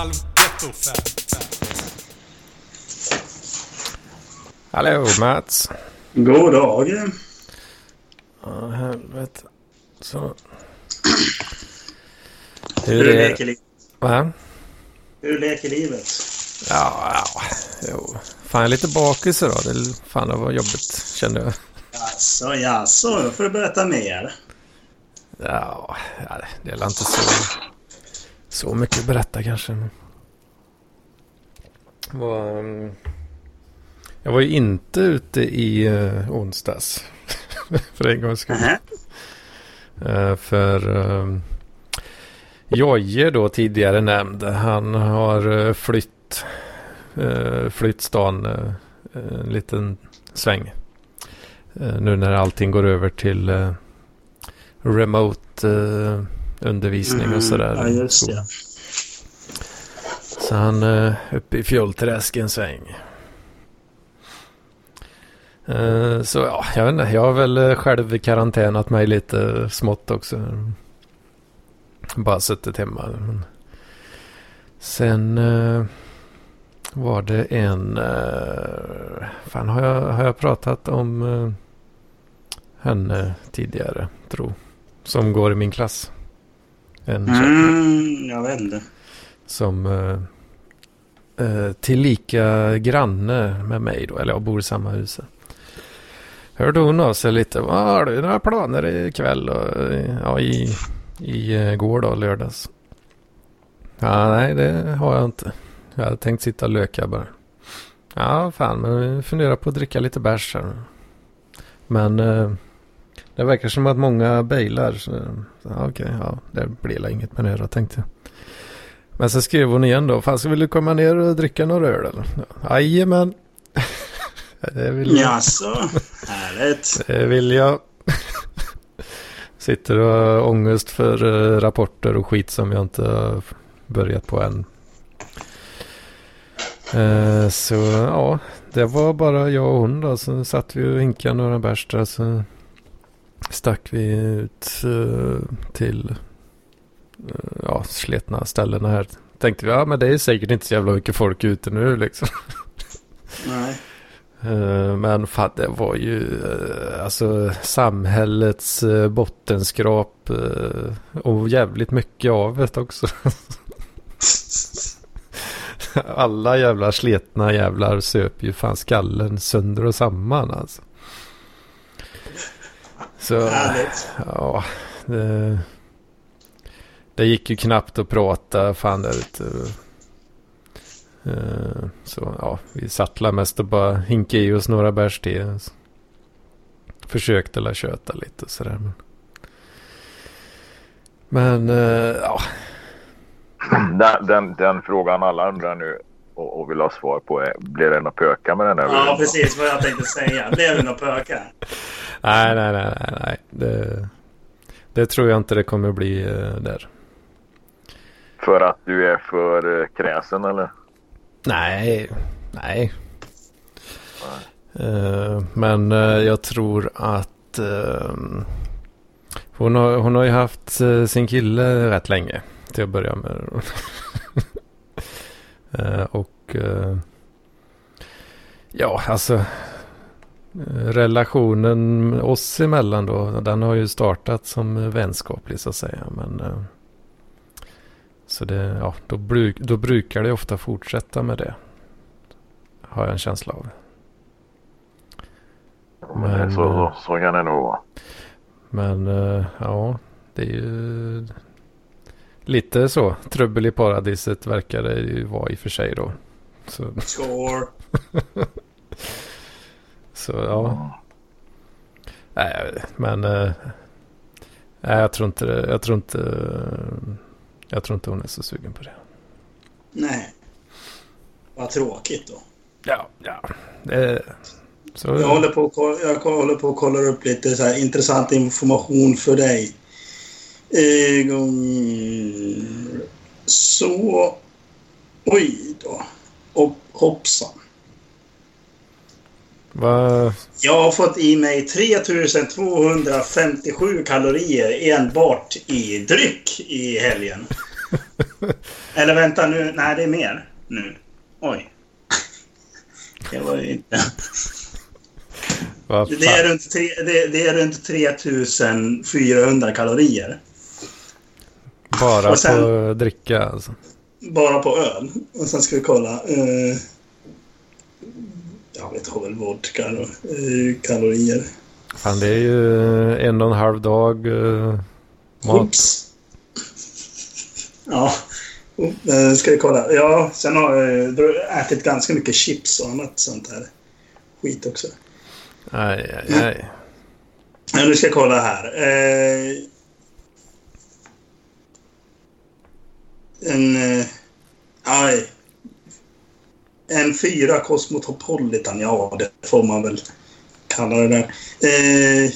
halvgetto. Hallå Mats. God dag. Ja, helvete. Så. Hur leker livet? Va? Hur leker livet? Ja, ja. Jo. Fan, lite bakis idag. Det, fan, det var jobbigt kände jag. Jaså, jaså. Då får du berätta mer. Ja, det är inte så, så mycket att berätta kanske. Var, mm, jag var ju inte ute i uh, onsdags. för en gångs skull. Eh, för uh, Jojje då tidigare nämnd. Han har uh, flytt, uh, flytt stan uh, en liten sväng. Eh, nu när allting går över till eh, remote undervisning och sådär. Mm, Ja, just det. så han är uppe i Fjollträsk en sväng. Eh, så ja, jag vet inte. Jag har väl eh, själv karantänat mig lite smått också. Bara suttit hemma. Men sen eh, var det en... Uh, fan, har jag, har jag pratat om eh, henne tidigare, tro? Som går i min klass. En Mm, jag vet inte. som uh, uh, tillika granne med mig då, eller jag bor i samma hus. Hörde hon av sig lite, vad har du några planer ikväll och eh, ja, i, i uh, går då, lördags? Ja, nej det har jag inte. Jag hade tänkt sitta och löka bara. Ja, fan, men vi funderar på att dricka lite bärs här. Men eh, det verkar som att många bailar. Så, ja, okej, ja, det blir väl inget med det då, tänkte jag. Men så skrev hon igen då. Fan, ska vill du komma ner och dricka några öl eller? Jajamän. det vill jag. Jaså, härligt. Det vill jag. Sitter och har ångest för eh, rapporter och skit som jag inte har börjat på än. Eh, så ja, det var bara jag och hon då. Så satt vi och hinkade några bärs där. Så stack vi ut eh, till eh, ja, sletna ställena här. Tänkte vi, ja men det är säkert inte så jävla mycket folk ute nu liksom. Nej. Eh, Men fan, det var ju alltså samhällets bottenskrap och jävligt mycket av det också. Alla jävla sletna jävlar söp ju fan skallen sönder och samman alltså. Så Härligt. ja, det, det gick ju knappt att prata fan där ute. Eh, Så ja, vi sattla mest och bara hinka i oss några bärs till. Försökte la köta lite och sådär. Men, men eh, ja, Den, den, den frågan alla undrar nu och, och vill ha svar på är, blir det något pöka med den där? Ja, precis vad jag tänkte säga. Blev det några pökar? Nej, nej, nej, nej, nej. Det, det tror jag inte det kommer bli eh, där. För att du är för eh, kräsen eller? Nej, nej. Eh, men jag tror att eh, hon, har, hon har ju haft sin kille rätt länge till att börja med. Och ja, alltså relationen oss emellan då, den har ju startat som vänskaplig så att säga. Men eh, så det, ja, då, bruk, då brukar det ofta fortsätta med det. Har jag en känsla av. Men, Men, så, så, så kan det nog vara. Men eh, ja, det är ju lite så. Trubbel i paradiset verkar det ju vara i och för sig då. Så, Score. så ja. Nej, men eh, nej, jag tror inte det. Jag tror inte, eh, jag tror inte hon är så sugen på det. Nej. Vad tråkigt då. Ja, ja. Det, så, Jag håller på och jag håller på och kollar upp lite så här intressant information för dig. Egon... Så... Oj då. Och hoppsan. Vad, Jag har fått i mig 3257 kalorier enbart i dryck i helgen. Eller vänta nu. Nej, det är mer nu. Oj. Det var ju inte... Det är runt, tre, det, det är runt 3400 kalorier. Bara sen- på dricka alltså. Bara på öl. Och sen ska vi kolla. Eh, jag vet inte, väl vodka. Eh, kalorier. Fan det är ju en och en halv dag eh, mat. Oops. Ja. Eh, ska vi kolla. Ja, sen har jag jag ätit ganska mycket chips och annat sånt här skit också. Aj, aj, aj. Ja, nu ska jag kolla här. Eh, en... Eh, aj. En fyra Cosmopolitan, ja det får man väl kalla det där. Eh,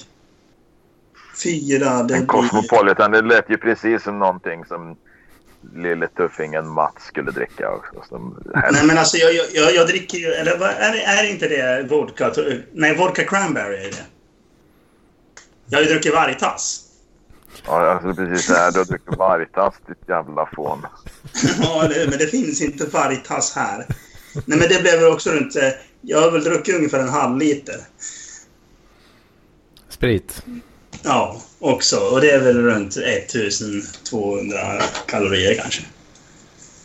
fyra, det En blir... Cosmopolitan, det lät ju precis som någonting som lille tuffingen Mats skulle dricka också. Nej men alltså jag, jag- jag, dricker ju... Eller är, är inte det vodka? Nej, vodka cranberry är det. Jag har ju druckit Varitas. Ja, alltså precis det här. Du har druckit Vargtass, ditt jävla fån. Ja, men det finns inte Varitas här. Nej, men det blev väl också runt... eh, Jag har väl druckit ungefär en halv liter. Sprit. Ja, också. Och det är väl runt 1200 kalorier kanske.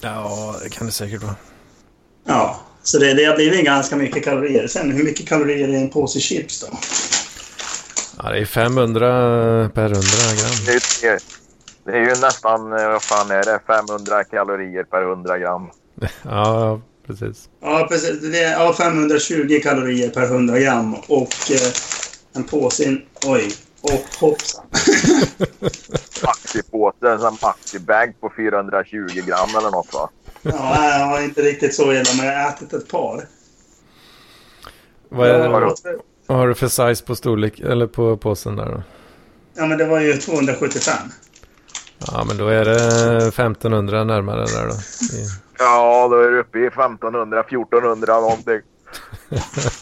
Ja, det kan det säkert vara. Ja, så det, det har blivit ganska mycket kalorier. Sen, hur mycket kalorier är en påse chips då? Ja, det är 500 per 100 gram. Det är, ju, det är ju nästan, eh, vad fan är det, 500 kalorier per 100 gram. Ja, precis. Ja, precis. Det är ja, 520 kalorier per 100 gram. Och eh, en påse... Oj. Och hoppsan. Maxipåse, en maxibag på 420 gram eller något va? ja, jag har inte riktigt så illa, men jag har ätit ett par. Vad, är, Ja, vad har du för size på storlek, eller på påsen där då? Ja, men det var ju 275. Ja, men då är det 1500 närmare där då. I- Ja, då är du uppe i 1500, 1400 någonting.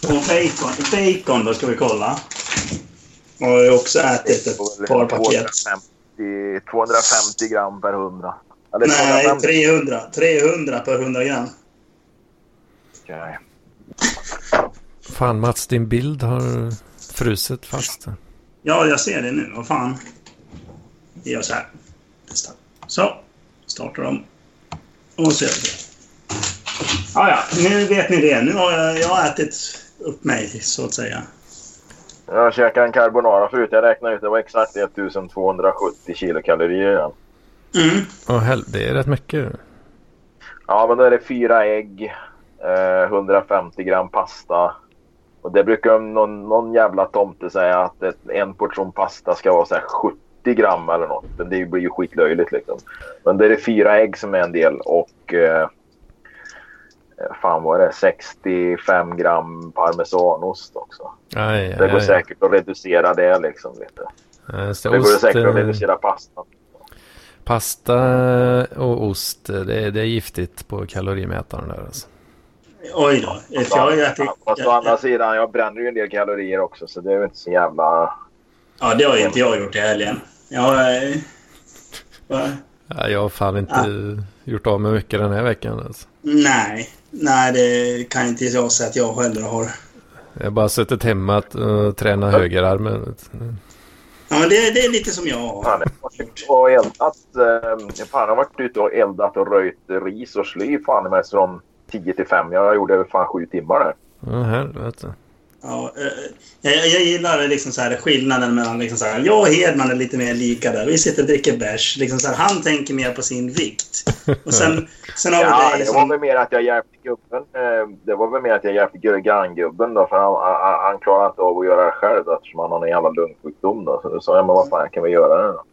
Och bacon, bacon då ska vi kolla. Och jag har ju också ätit ett par paket. 250, 250 gram per 100. Eller Nej, 250. 300. 300 per 100 gram. Okej. Fan Mats, din bild har frusit fast. Ja, jag ser det nu. Vad fan. Vi gör så här. Testa. Så. Startar om. Och så. Ja, ja. Nu vet ni det. Nu har jag, jag har ätit upp mig, så att säga. Jag käkade en carbonara förut. Jag räknade ut det var exakt 1270 kilokalorier. Ja. Mm. Åh hel- det är rätt mycket. ja, men då är det fyra ägg, eh, 150 gram pasta. Och det brukar någon, någon jävla tomte säga att ett, en portion pasta ska vara så här 70 gram eller något. Men det blir ju skitlöjligt liksom. Men det är fyra ägg som är en del och eh, eh, fan vad är det 65 gram parmesanost också. Aj, Det aj, går aj. säkert att reducera det liksom. Du. Ja, just det. Det går Ost, säkert att eh, reducera pastan. pasta och ost, eh, det är, det är giftigt på kalorimätaren där alltså. Oj då. För jag ju ätit... Fast å andra sidan, jag bränner ju en del kalorier också så det är ju inte så jävla... Ja, det har ju inte jag gjort i helgen. Jag... eh, va? Ja, jag har fan inte gjort av med mycket den här veckan alltså. Nej. Nej, det kan inte jag säga att jag heller har. Jag har bara suttit hemma och uh, tränat högerarmen. vet du. Ja, men det, det är lite som jag har. Fan, jag har varit ute och eldat, eh, fan, jag har varit ute och eldat och röjt ris och sly fan med från 10 till 5. Jag gjorde fan sju timmar där. Ja, helvete. Ja, eh, jag, jag gillar liksom så här, skillnaden mellan... Liksom så här, jag och Hedman är lite mer lika där. Vi sitter och dricker bärs. Liksom så här, han tänker mer på sin vikt. Och sen, sen har vi Ja, dig det var som... väl mer att jag hjälpte gubben. eh, Det var väl mer att jag hjälpte granngubben då. För han, han, han klarar inte av att göra det själv eftersom han har en jävla lungsjukdom då. Så då sa jag, men vad fan, jag kan väl göra det då.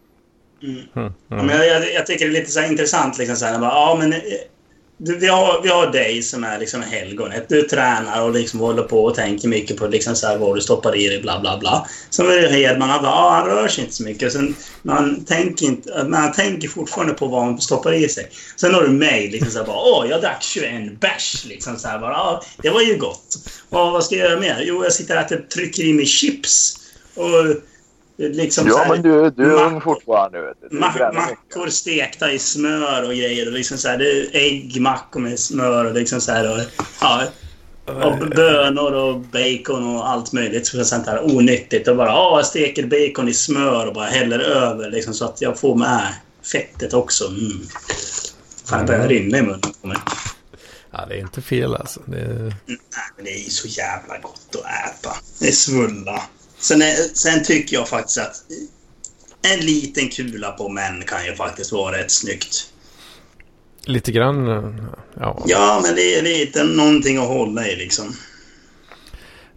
Mm. Mm, Ja, men jag, jag, jag tycker det är lite så här intressant. Liksom så här, bara, ja, men, eh, vi, har, vi har dig som är liksom helgonet. Du tränar och liksom håller på och tänker mycket på liksom så här, vad du stoppar i dig, bla bla bla. Sen är det Hedman, han, bara, ah, han rör sig inte så mycket. Sen, men, han tänker inte, man tänker fortfarande på vad han stoppar i sig. Sen har du mig, liksom så här, bara, åh, jag drack 21 bärs. Liksom så här, bara, ah, det var ju gott. Och, vad ska jag göra mer? Jo, jag sitter och äter, trycker i mig chips. Och Liksom Ja, så här, men du, du är ung fortfarande. Vet du. Ma- mackor stekta i smör och grejer. Och liksom så här, det är äggmackor med smör och liksom så här. Och, ja, och bönor och bacon och allt möjligt. Så sånt här onyttigt. Och bara ja, jag steker bacon i smör och bara häller över liksom, så att jag får med fettet också. Mm. Fan, det börjar rinna i munnen på mig. Ja, det är inte fel alltså. Det är... Nej, men det är ju så jävla gott att äta. Det är svulla. Sen, är, sen tycker jag faktiskt att en liten kula på män kan ju faktiskt vara rätt snyggt. Lite grann, ja. Ja, men det är lite någonting att hålla i liksom.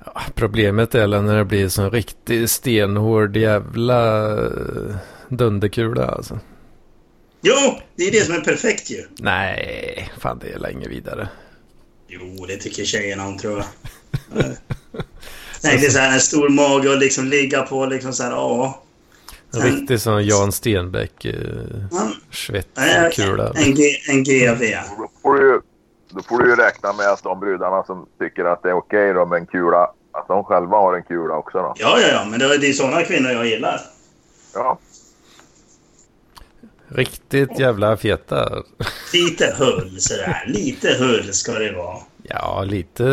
Ja, Problemet är när det blir så en riktigt stenhård jävla eh, dunderkula alltså. Jo, det är det som är perfekt ju. Nej, fan det är länge vidare. Jo, det tycker tjejerna om tror jag. Tänk dig så här en stor mage och liksom ligga på liksom så här, ja. En riktig sån Jan Stenbeck eh, Ja. En, G, en GV. Då får, du, ju- då får du ju räkna med att de brudarna som tycker att det är okej då med en kula, att de själva har en kula också då. Ja, ja, ja, men det är det är sådana kvinnor jag gillar. Ja. Riktigt jävla feta. Lite hull sådär. Lite hull ska det vara. Ja, lite,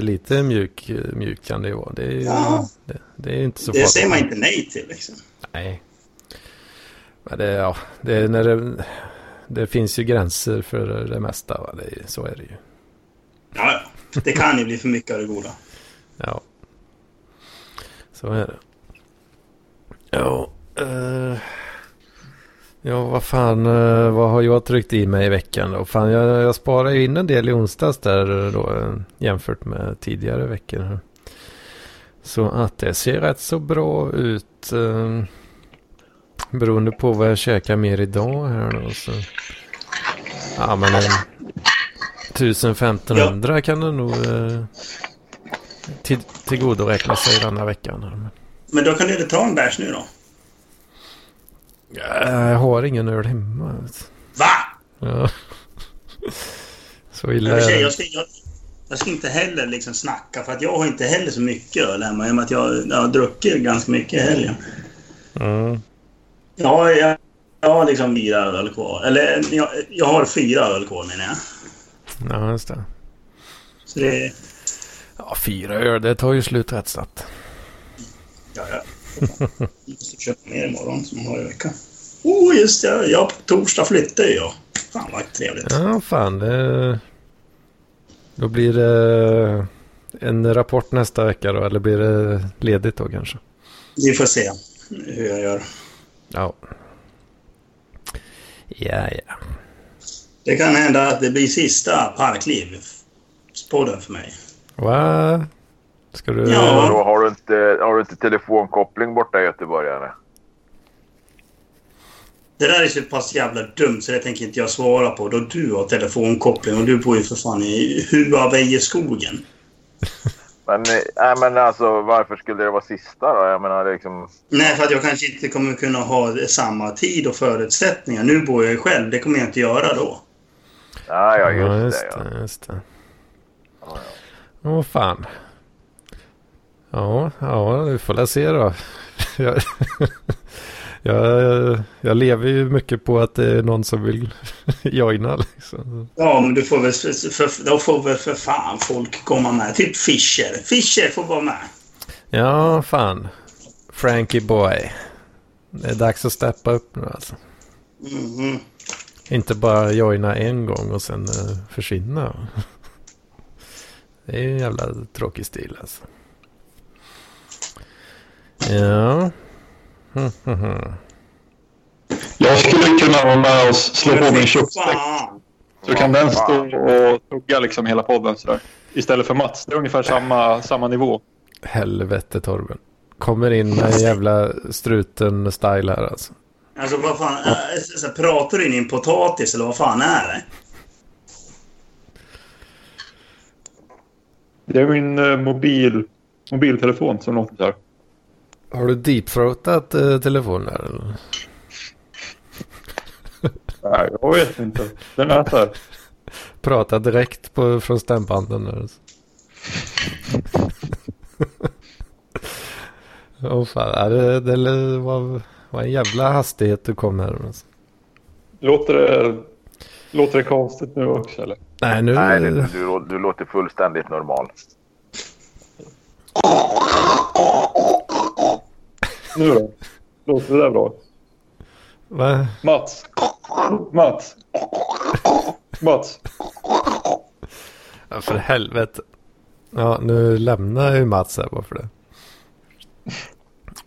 lite mjuk, mjuk kan det ju vara. Det är, Ja. det, det är inte så Det säger man farligt. inte nej till liksom. Nej. Men det, ja, det, är när det, det finns ju gränser för det mesta. Va? Det, så är det ju. Ja, ja. Det kan ju bli för mycket av det goda. Ja. Så är det. Ja. eh, ja, vad fan. eh, vad har jag tryckt i mig i veckan då? Fan, jag, jag sparade ju in en del i onsdags där eh, då eh, jämfört med tidigare veckor. Så att det ser rätt så bra ut. eh, beroende på vad jag käkar mer idag här då. Så. Ja, men en 1500 kan det nog eh, till, tillgodoräkna sig denna veckan. här. Men då kan du inte ta en bärs nu då? Ja, Jag har ingen öl hemma. Va? Ja. Så illa jag, det. ska, jag, jag ska inte heller liksom snacka för att jag har inte heller så mycket öl hemma i och med att jag, jag har druckit ganska mycket i helgen. Mm. Ja, jag, jag har liksom fyra öl kvar. Eller jag, jag har fyra öl kvar menar jag. Ja, just det. Så det... Ja, fyra öl, det tar ju slut rätt snabbt. Ja, ja. Jag måste köpa mer imorgon som jag har i veckan. Oh, just det. Ja, på torsdag flyttar jag. Fan vad trevligt. Ja, fan. Det... Då blir det en rapport nästa vecka då. Eller blir det ledigt då kanske? Vi får se hur jag gör. Ja. Ja, ja. Det kan hända att det blir sista Parkliv-podden för mig. Va? Ska du... Ja. Då har du inte, har du inte telefonkoppling borta i Göteborg eller? Det där är så pass jävla dumt så det tänker inte jag svara på då du har telefonkoppling och du bor ju för fan i Huavejeskogen. Men, nej, men alltså varför skulle det vara sista då? Jag menar liksom... Nej, för att jag kanske inte kommer kunna ha samma tid och förutsättningar. Nu bor jag ju själv. Det kommer jag inte göra då. Ja, ja just, ja, just det. Ja. det. Just det. Åh fan. Ja, ja, vi får väl se då. Jag, jag, jag lever ju mycket på att det är någon som vill joina liksom. Ja, men du får väl för, då får väl för fan folk komma med. Typ Fischer. Fischer får vara med. Ja, fan. Frankie boy. Det är dags att steppa upp nu alltså. Mhm. Inte bara joina en gång och sen uh, försvinna. Det är en jävla tråkig stil alltså. Ja. Hm, hm, hm. Jag skulle kunna vara med och slå på min. Fan. Så kan den stå och tugga liksom hela podden sådär. Istället för Mats. Det är ungefär samma, samma nivå. Helvete Torben. Kommer in med en jävla struten-style här alltså. Alltså vad fan. äh, pratar du in i en potatis eller vad fan är det? Det är min eh, mobil, mobiltelefon som låter så här. Har du deepthroatat uh, telefonen här eller? Nej, jag vet inte. Den är så här. Prata direkt på, från stämbanden alltså. Åh fan, ja, det, det var, var en jävla hastighet du kom här. Alltså. Låter det, låter det konstigt nu också eller? Nej, nu... Nej, det, du, du låter fullständigt normal. Nu då? Låter det där bra? Va? Mats? Mats? Mats? Ja, för helvete. Ja, nu lämnar ju Mats här bara för det.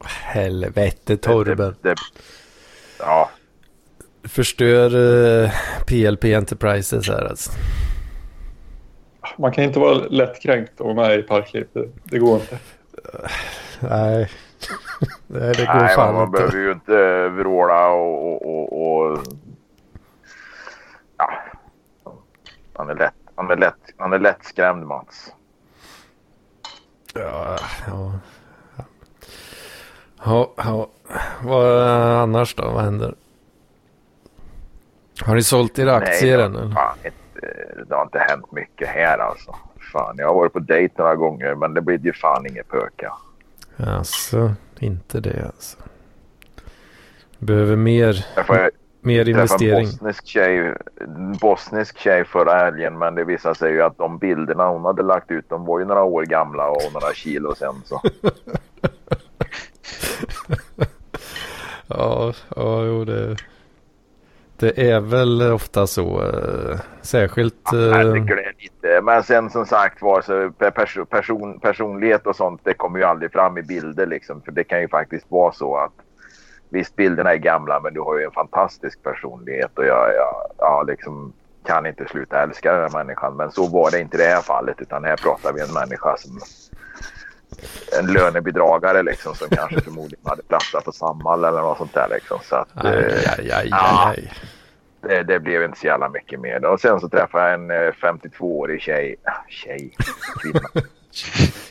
Helvete Torben. Det, det, ja, Förstör uh, PLP Enterprises här alltså. Man kan inte vara lättkränkt och vara med i Parkliv. Det, det går inte. Nej. Nej, det går nej, fan man inte. behöver ju inte vråla och, och, och, och... Ja. Han är lätt, han är lätt, han är lätt skrämd Mats. Ja, ja. Ja, ja. Vad annars då? Vad händer? Har ni sålt era aktier Nej, än? det, har eller? fan inte, det har inte hänt mycket här alltså. Fan, jag har varit på dejt några gånger men det blir ju fan inget pöka. Alltså, inte det alltså. Behöver mer, Jag mer träffa en investering. bosnisk tjej, en bosnisk tjej förra helgen men det visade sig ju att de bilderna hon hade lagt ut de var ju några år gamla och några kilo sen så. Ja, ja, jo det. Det är väl ofta så. Eh, särskilt. Jag Eh, tycker det är lite. Men sen som sagt var så pe- perso- person, personlighet och sånt det kommer ju aldrig fram i bilder liksom. För det kan ju faktiskt vara så att visst bilderna är gamla men du har ju en fantastisk personlighet och jag, jag, jag liksom kan inte sluta älska den här människan. Men så var det inte i det här fallet utan här pratar vi en människa som en lönebidragare liksom som kanske förmodligen hade platsat på Samhall eller något sånt där liksom. Så att, aj, eh, aj, aj, ja. aj, aj. det, det blev inte så jävla mycket mer. Och sen så träffade jag en eh, 52-årig tjej. Tjej? Kvinna.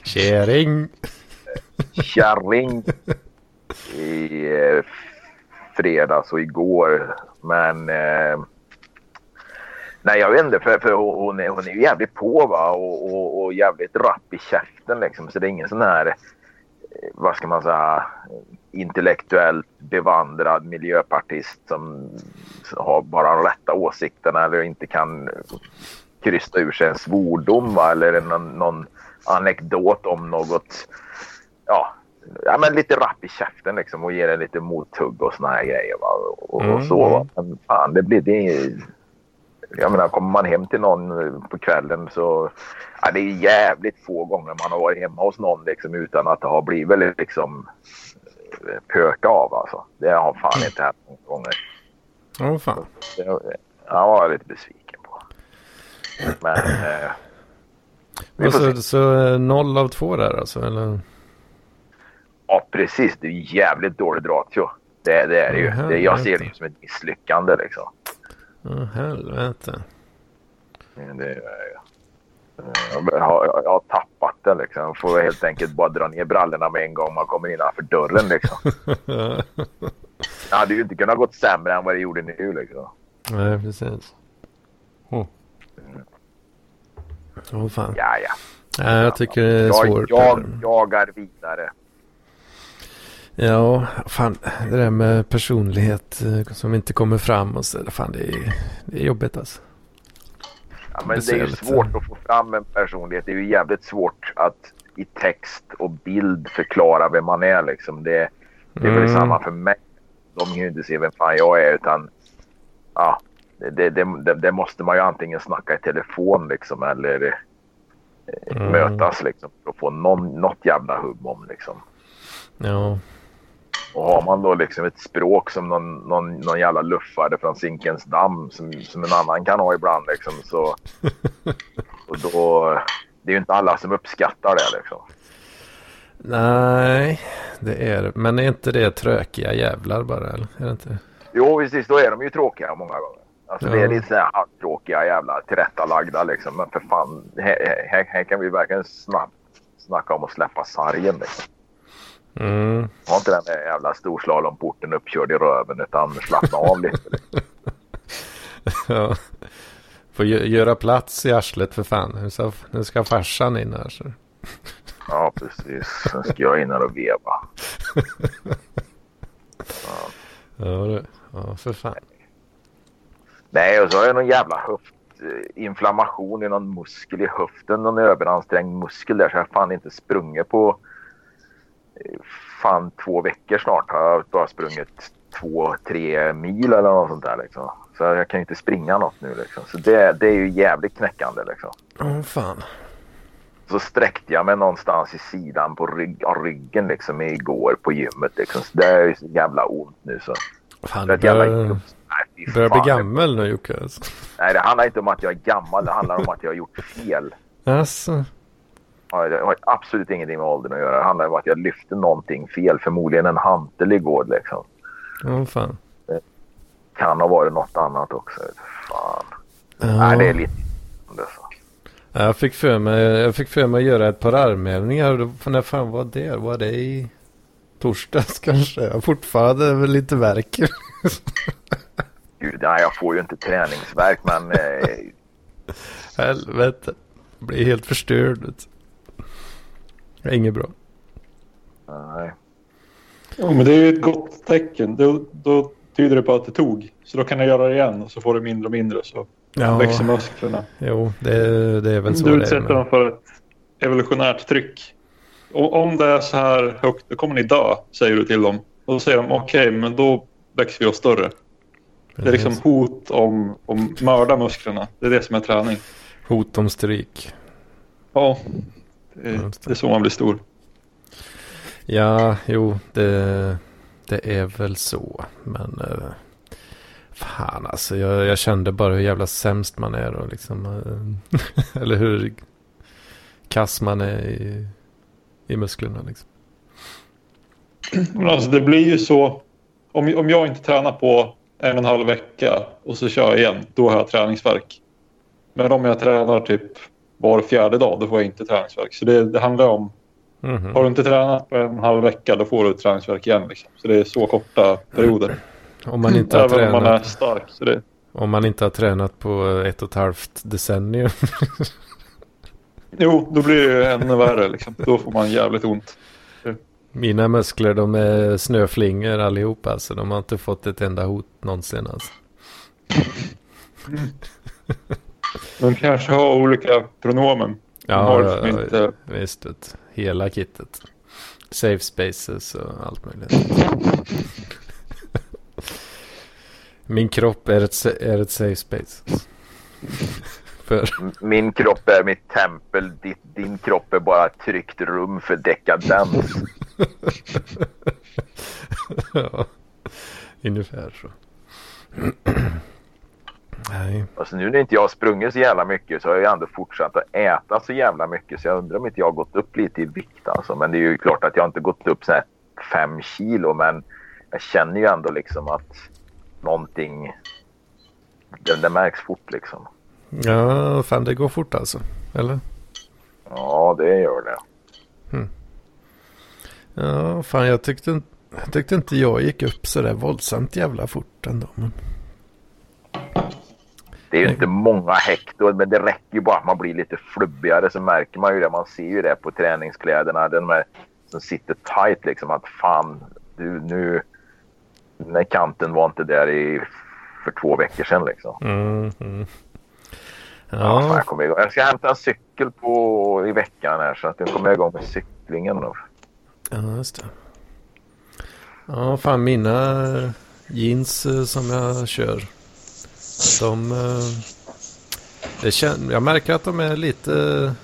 Kärring. Kärring. I eh, fredags och igår. Men... Eh, nej, jag vet inte. För, för hon, är, hon är ju jävligt på va? Och, och, och jävligt rapp i käften liksom. Så det är ingen sån här... eh, Vad ska man säga? intellektuellt bevandrad miljöpartist som har bara de rätta åsikterna eller inte kan krysta ur sig en svordom va? eller någon, någon anekdot om något. Ja, ja, men lite rapp i käften liksom och ger en lite mothugg och såna här grejer. Va? Och, Mm, och så. Va? mm. Men fan, det blir det. Jag menar, kommer man hem till någon på kvällen så... Ja, det är jävligt få gånger man har varit hemma hos någon liksom, utan att det har blivit liksom pöka av alltså. Det har fan inte hänt många gånger. Åh fan. Det, jag var lite besviken på. Men... Eh, vi så, eh, noll av två där alltså? Eller? Ja, precis. Det är jävligt dåligt ratio. Det, det är det ju. Det, jag ser det som ett misslyckande liksom. Åh helvete. Det, är- jag, har, jag har tappat det liksom. Jag får helt enkelt bara dra ner brallorna med en gång man kommer innanför dörren liksom. Det hade ju inte kunnat gått sämre än vad det gjorde nu liksom. Nej, precis. Åh Åh fan. Ja, ja. Nej, jag tycker det är Jag, svårt. jag jagar vidare. Ja, fan. Det där med personlighet eh, som inte kommer fram och så. Fan, det är, det är jobbigt alltså. Ja, men det är ju svårt att få fram en personlighet. Det är ju jävligt svårt att i text och bild förklara vem man är. Liksom. Det, det är väl Mm. samma för mig. De kan ju inte se vem fan jag är utan ja, det, det, det, det måste man ju antingen snacka i telefon liksom eller eh, Mm. mötas liksom för att få någon, något jävla hum om liksom. Ja, Och har man då liksom ett språk som någon, någon, någon jävla luffare från Zinkens damm som, som en annan kan ha ibland liksom så... Och då... Det är ju inte alla som uppskattar det liksom. nej, det är det. Men är inte det trökiga jävlar bara? Eller? Är det inte? Jo, precis. Då är de ju tråkiga många gånger. Alltså det Ja. är lite så här halvtråkiga jävla tillrättalagda liksom. Men för fan, här, här, här kan vi verkligen snabbt snacka om att släppa sargen liksom. Mm. Ha inte den där jävla storslalomporten uppkörd i röven utan slappna av lite. Liksom. Ja. Får gö- göra plats i arslet för fan. Nu ska, nu ska farsan in här. Så. Ja, precis. Sen ska jag in här och veva. Ja, det, ja för fan. Nej, och så har jag någon jävla höftinflammation i någon muskel i höften. Någon överansträngd muskel där. Så jag har fan inte sprungit på eh, fan två veckor snart. Har jag bara sprungit två, tre mil eller något sånt där liksom. Så jag kan ju inte springa något nu liksom. Så det, det är ju jävligt knäckande liksom. Åh fan. Så sträckte jag mig någonstans i sidan på rygg, av ryggen liksom igår på gymmet liksom. Så det är ju så jävla ont nu så. Fan, Det du är ett jävla... börjar, börjar bli gammal nu Jocke. Alltså. Nej, det handlar inte om att jag är gammal. Det handlar om att jag har gjort fel. Alltså. Ja, Det har absolut ingenting med åldern att göra. Det handlar om att jag lyfte någonting fel. Förmodligen en hantel igår liksom. Åh fan. Kan ha varit något annat också. Fan. Ja. Nej, det är lite... Det så. Jag fick för mig, jag fick för mig att göra ett par armhävningar. När fan var det? Var det i torsdags kanske? Jag fortfarande lite värk. Gud, nej, jag får ju inte träningsverk men... Eh, Helvete. Jag blir helt förstörd. Det är inget bra. nej. Jo, men det är ju ett gott tecken. Då, då tyder det på att det tog. Så då kan jag göra det igen och så får du mindre och mindre så Ja, växer musklerna. jo, det, det är väl så Du utsätter Men... dem för ett evolutionärt tryck. Och om det är så här högt, då kommer ni dö, säger du till dem. Och då säger de okej, men då växer vi oss större. Det är liksom hot om, om mörda musklerna. Det är det som är träning. Hot om stryk. Ja, Just det. är så man blir stor. Ja, jo, det, det är väl så. Men eh, fan alltså, jag, jag kände bara hur jävla sämst man är och liksom. eh, eller hur kass man är i, i musklerna liksom. Men alltså det blir ju så. Om, om jag inte tränar på en och en halv vecka och så kör jag igen, då har jag träningsverk. Men om jag tränar typ var fjärde dag, då får jag inte träningsverk. Så det, det handlar om, Mhm. har du inte tränat på en halv vecka, då får du träningsverk igen. Liksom. Så det är så korta perioder. Om man inte har Även om man är tränat. stark. Så det, Om man inte har tränat på ett och ett halvt decennium. jo, då blir det ännu värre. Liksom. Då får man jävligt ont. Mina muskler de är snöflingor allihop alltså. De har inte fått ett enda hot någonsin alltså. De kanske har olika pronomen. De Ja, liksom ja, inte... visst. vet. Hela kittet. Safe spaces och allt möjligt. Min kropp är ett, är ett safe space. För, Min kropp är mitt tempel. Ditt, din kropp är bara ett tryggt rum för dekadens. ja, ungefär så. Nej, Alltså nu när inte jag har sprungit så jävla mycket så har jag ändå fortsatt att äta så jävla mycket. Så jag undrar om inte jag har gått upp lite i vikt alltså. Men det är ju klart att jag inte gått upp så här fem kilo. Men jag känner ju ändå liksom att någonting... Det, det märks fort liksom. ja, fan det går fort alltså. Eller? Ja, det gör det. Ja, fan jag tyckte, jag tyckte inte jag gick upp så där våldsamt jävla fort ändå. Men... Det är ju inte många hekto, men det räcker ju bara att man blir lite flubbigare så märker man ju det. Man ser ju det på träningskläderna. Den med, som sitter tight liksom. Att fan, du, nu... Den här kanten var inte där i, för två veckor sedan liksom. Mm, mm. Ja. fan, Ja, jag, kommer igång. jag ska hämta en cykel på, i veckan här så att jag kommer igång med cyklingen. Då. ja, just det. Ja, fan mina jeans eh, som jag kör. De... eh, Det kän... Jag märker att de är lite...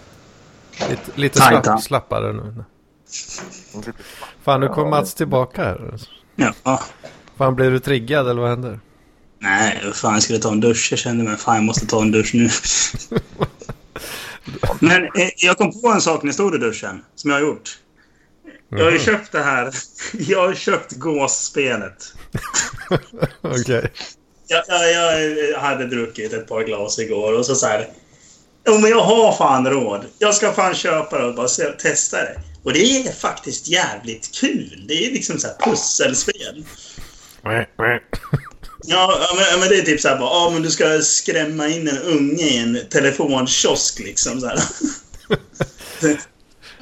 Lite, lite slapp, slappare nu. Fan, nu kom Mats tillbaka här. Ja. Fan, blir du triggad eller vad händer? Nej, fan, jag skulle ta en dusch. Jag kände mig, fan jag måste ta en dusch nu. Men eh, jag kom på en sak när jag stod i duschen, som jag har gjort. Jag har ju köpt det här. Jag har köpt gåsspelet. Okej. Jag, jag, jag hade druckit ett par glas igår och så så här. Jo, men jag har fan råd. Jag ska fan köpa det och bara testa det. Och det är faktiskt jävligt kul. Det är liksom så här pusselspel. Ja, ja, men, men det är typ så här bara, ja men du ska skrämma in en unge i en telefonkiosk liksom så här.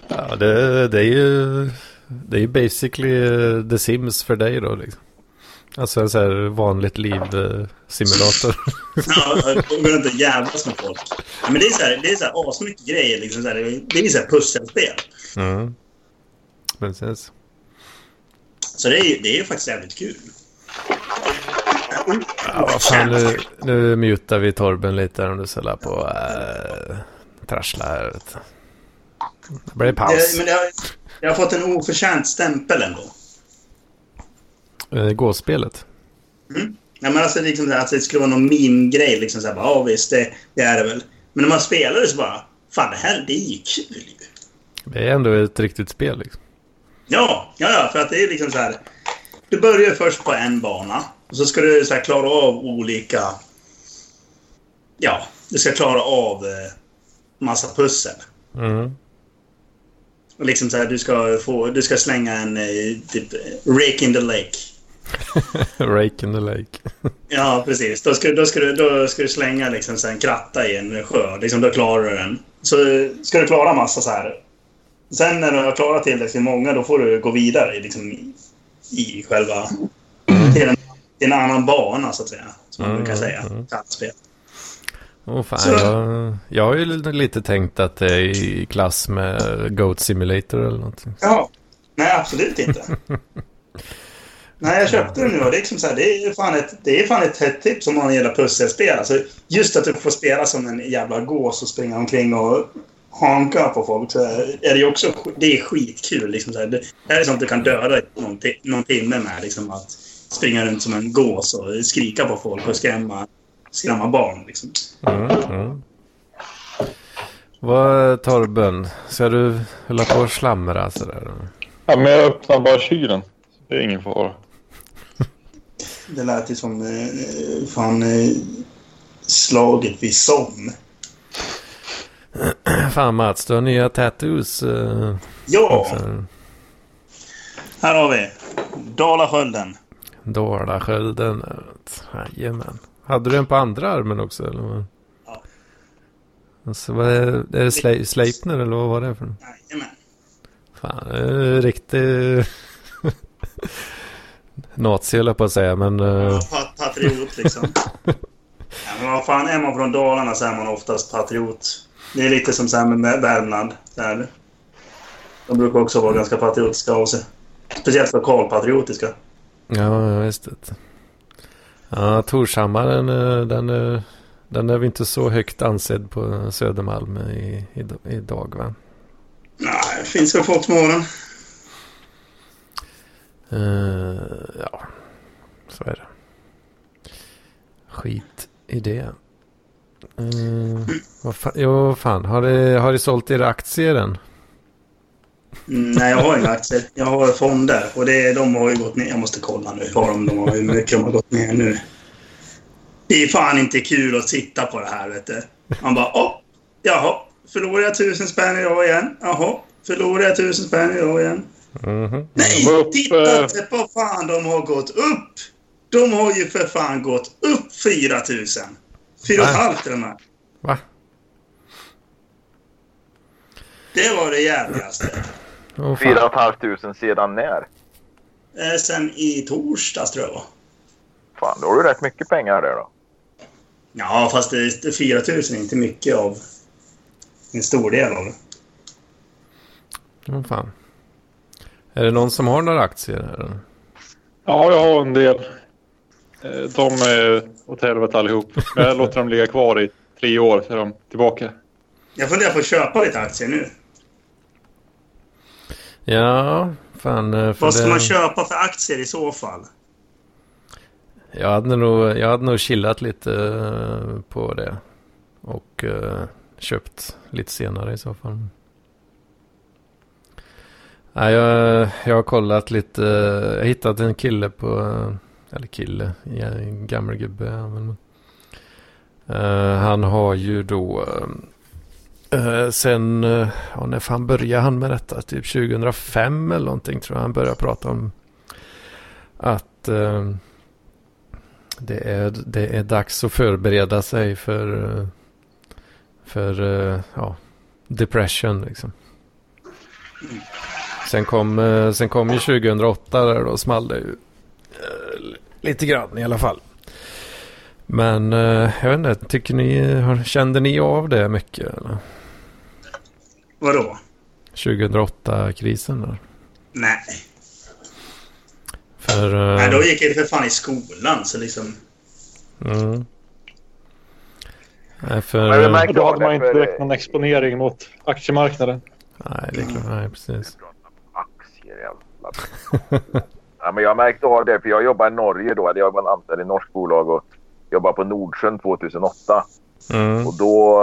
Ja, det, det är ju det är ju basically uh, The Sims för dig då liksom. Alltså en sån här vanligt liv-simulator. ja, gå runt och jävlas med folk. Ja, men det är så här, det är så här asmycket grejer. Liksom, så här, det är så här pusselspel. Mm. Precis. Så det är, det är faktiskt jävligt kul. Ja, vad fan, nu, nu mutar vi Torben lite om du ska på äh, trassla här. Det blir paus. Det, men det har, det har fått en oförtjänt stämpel ändå. Eh, gåspelet? Mm. Ja, men alltså, liksom, att det skulle vara någon meme-grej. Liksom, så här, bara, ja, visst, det, det, är det väl. Men när man spelar det så bara... Fan, det här det är ju kul ju. Det är ändå ett riktigt spel liksom. Ja, ja, ja, för att det är liksom så här. Du börjar först på en bana. Och så ska du så här, klara av olika... Ja, du ska klara av eh, massa pussel. Mm. Och liksom så här, du ska, få, du ska slänga en eh, typ rake in the lake. rake in the lake. ja, precis. Då ska, då ska, du, då ska du slänga liksom så en kratta i en sjö. Liksom, då klarar du den. Så ska du klara massa så här. Sen när du har klarat tillräckligt många, då får du gå vidare liksom, i, i själva... Till, en, till en annan bana, så att säga. Som man Mm, brukar säga. mm. Kallspel. Åh fan, Så- jag, jag har ju lite tänkt att det är i klass med Goat Simulator eller någonting. Ja. Nej, absolut inte. Nej, jag köpte den nu och det är, liksom så här, det är fan ett, det är fan ett hett tips om man gillar pusselspel. Alltså, just att du får spela som en jävla gås och springa omkring och hanka på folk. Så är det också det är skitkul. Liksom, så här. Det, här är sånt du kan döda någon, någon timme med. Liksom, att springa runt som en gås och skrika på folk och skrämma, skrämma barn. Liksom. Mm, mm. Vad Torben, ska du hålla på och slamra sådär? Ja, men jag öppnar bara kylen. Det är ingen fara. Det lät ju som eh, fan eh, slaget vid Somme. Fan Mats, du har nya tattoos eh, Ja! också. Här har vi Dalaskölden. Dalaskölden. eh, Jajamän. Hade du den på andra armen också eller? Ja. Alltså, vad är, är det Sle- Sleipner eller vad var det för något? Jajamän. Fan, det är riktig nazi höll jag på att säga men eh, Ja, pat- patriot liksom. ja, men vad fan, är man från Dalarna så är man oftast patriot. Det är lite som så här med Värmland. Här. De brukar också vara ganska patriotiska av sig. Speciellt lokalpatriotiska. ja, visst det. Ja, Torshammar den, eh, den, eh, den är väl inte så högt ansedd på Södermalm i, i, idag va? Nej, det finns väl folk som har den. Uh, ja, så är det. Skit i det. Uh, vad fan, jo, fan. Har du har du sålt era aktier än? Mm, nej, jag har inga aktier. Jag har fonder. Och det, de har ju gått ner. Jag måste kolla nu. Har de, de har, hur mycket de har gått ner nu. Det är fan inte kul att titta på det här, vet du. Man bara, åh, jaha. Förlorar jag tusen spänn idag igen? Jaha. Förlorar jag tusen spänn idag igen? Nej, De var uppe- titta inte på fan de har gått upp! De har ju för fan gått upp 4000. 4 och ett Nej. halvt till och med. Va? Det var det jävligaste. Fan. 4 500 sedan när? Eh, sen i torsdags tror jag. Fan, då har du rätt mycket pengar där då. Ja, fast det, det 4000 är inte mycket av en stor del av det. Åh, fan. Är det någon som har några aktier här? Ja, jag har en del. Eh, De är åt helvete allihop. Men jag låter dem ligga kvar i tre år så är de tillbaka. Jag funderar på att köpa lite aktier nu. Ja, fan. eh, För Vad ska det... man köpa för aktier i så fall? Jag hade nog, jag hade nog chillat lite eh, på det. Och köpt lite senare i så fall. Nej, jag, jag har kollat lite. Jag har hittat en kille på, eller kille, en gammal gubbe. Men, uh, han har ju då Uh, sen, uh, ja, när fan började han med detta? Typ 2005 eller någonting tror jag han började prata om. Att Uh, det är, det är dags att förbereda sig för, för ja, depression liksom. Mm. Sen kom, eh, sen kom ju 2008 där då small det ju eh, lite grann i alla fall. Men eh, jag vet inte, tycker ni, har- kände ni av det mycket? Eller? Vadå? 2008-krisen där. Nej. För... Nej, då gick jag för fan i skolan så liksom... mm. Nej, för... Men Då hade man inte direkt någon exponering mot aktiemarknaden. Nej, det är klart. Nej, precis. Aktier jävla. ja, men jag märkte av det för jag jobbade i Norge då. Jag var anställd i ett norskt bolag och jobbade på Nordsjön 2008. Mm. Och då,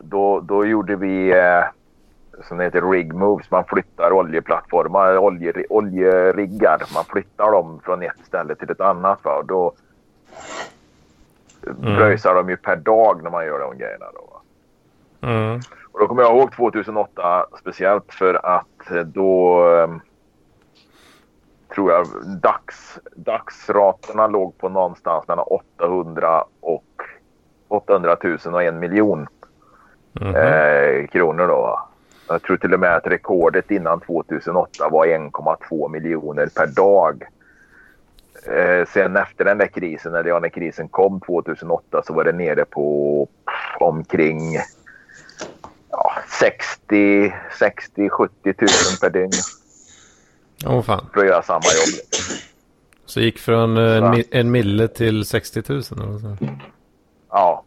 då, då gjorde vi eh, som heter rig moves. Man flyttar oljeplattformar, olje, oljeriggar. Man flyttar dem från ett ställe till ett annat. Va? Och då Mm. pröjsar de ju per dag när man gör de grejerna. Då? Mm. Och då kommer jag ihåg 2008 speciellt för att eh, då eh, tror jag dags, dagsraterna låg på någonstans mellan 800 och 800 000 och en miljon Mhm. eh, kronor. Då. Jag tror till och med att rekordet innan 2008 var 1,2 miljoner per dag. Eh, sen efter den där krisen, eller ja, när krisen kom 2008 så var det nere på omkring ja, 60, 60, 70 000 per dygn Åh fan. för att göra samma jobb. Så gick från eh, en, mille till 60 000 eller så. Ja,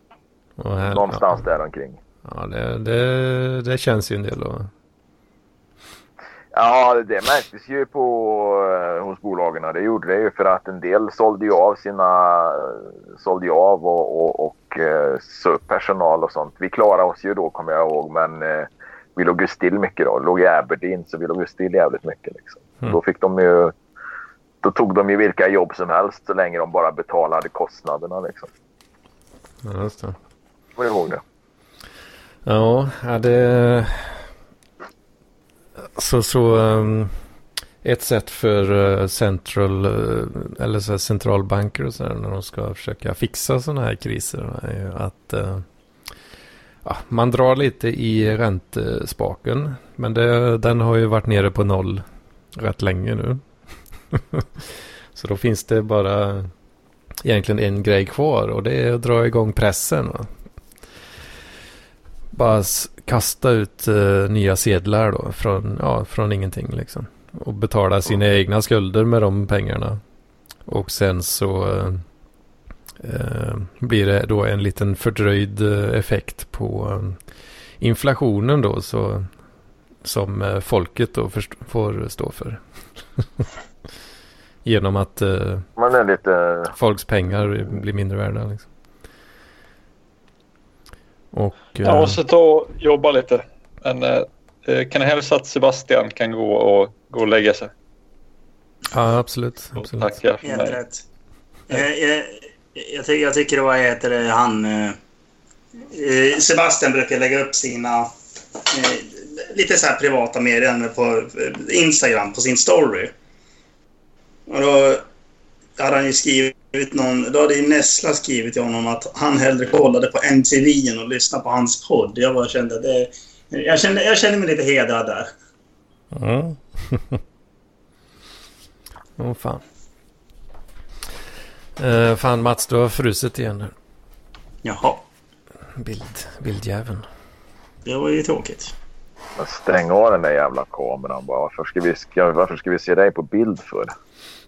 Och här, någonstans ja. där omkring. Ja, det, det, det känns ju en del då. Ja, det märktes ju på, eh, hos bolagen. Det gjorde det ju för att en del sålde ju av sina sålde ju av och, och, och eh, sa upp personal och sånt. Vi klarade oss ju då kommer jag ihåg men eh, vi låg ju still mycket då. Låg i Aberdeen så vi låg ju still jävligt mycket. Liksom. Mm. Då fick de ju då tog de ju vilka jobb som helst så länge de bara betalade kostnaderna. Liksom. Ja, just det. Kommer ihåg det? Ja, det... Så, så um, ett sätt för uh, central, uh, eller så centralbanker och så här, när de ska försöka fixa sådana här kriser är ju att uh, ja, man drar lite i räntespaken. Men det, den har ju varit nere på noll rätt länge nu. så då finns det bara egentligen en grej kvar och det är att dra igång pressen. Va? bara kasta ut eh, nya sedlar då från, ja, från ingenting liksom. Och betala sina egna skulder med de pengarna. Och sen så eh, blir det då en liten fördröjd eh, effekt på eh, inflationen då så som eh, folket då först- får stå för. Genom att eh, Man är lite... folks pengar blir mindre värda. Liksom. Och, eh, Jag måste ta och jobba lite. Men eh, eh, kan jag hälsa att Sebastian kan gå och, gå och lägga sig? ja, absolut. Absolut. tacka för Helt rätt. Jag, jag, jag, ty- jag tycker det var, heter det, han... Eh, eh, Sebastian brukar lägga upp sina eh, lite så här privata meddelanden på eh, Instagram, på sin story. Och då hade han ju skrivit någon... Då hade ju Nessla skrivit till honom att han hellre kollade på MTV än att lyssna på hans podd. Jag bara kände det... Jag kände, jag kände mig lite hedrad där. Ja. Åh fan. Uh, fan Mats, du har frusit igen nu. Jaha, Bild, bildjäveln. det var ju tråkigt. Stäng av den där jävla kameran bara. Varför ska vi, ska, varför ska vi se dig på bild för?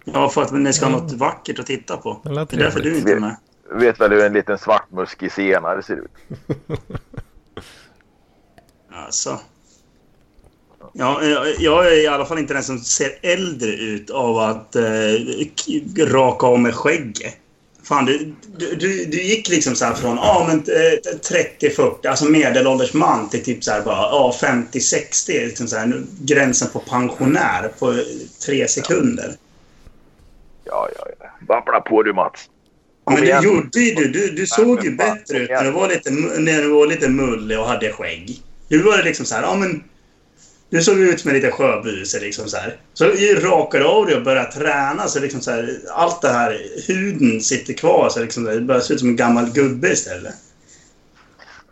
Ja, för att ni ska ha något vackert att titta på. Det Det är därför du inte är med. vet väl hur en liten svartmuskig senare ser ut? Alltså. Ja, jag, är i alla fall inte den som ser äldre ut av att eh, raka av med skägget. Fan, du, du, du, gick liksom så här från men, eh, 30-40, alltså medelålders man till typ så här bara, ja, 50-60. Liksom så här, nu, gränsen på pensionär på tre sekunder. Ja, ja, ja. Babbla på du Mats. Ja, men Kom igen. det gjorde ju du. Du, du såg ju bättre ut kom när du var lite, när du var lite mullig och hade skägg. Du var liksom så här, ja men... Du såg ut som en liten sjöbuse liksom så här. Så ju rakade du av dig och började träna så liksom så här, allt det här, huden sitter kvar så liksom det börjar se ut som en gammal gubbe istället.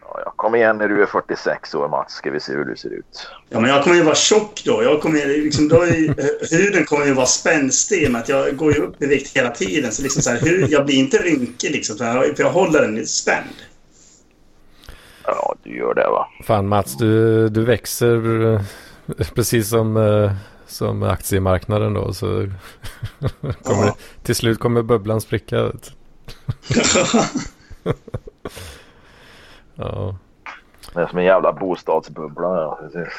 Ja, jag Kom igen när du är 46 år Mats, ska vi se hur du ser ut. Ja, men jag kommer ju vara tjock då. Jag kommer, ju liksom, då är, ju- huden kommer ju vara spänstig i att jag går ju upp i vikt hela tiden. Så liksom så här, hur, jag blir inte rynkig liksom, för jag, för jag håller den spänd. Ja, du gör det va. Fan Mats, du, du växer eh, precis som, eh, som aktiemarknaden då. Så kommer, Ja. till slut kommer bubblan spricka. Ja. Det är som en jävla bostadsbubbla. Ja, precis.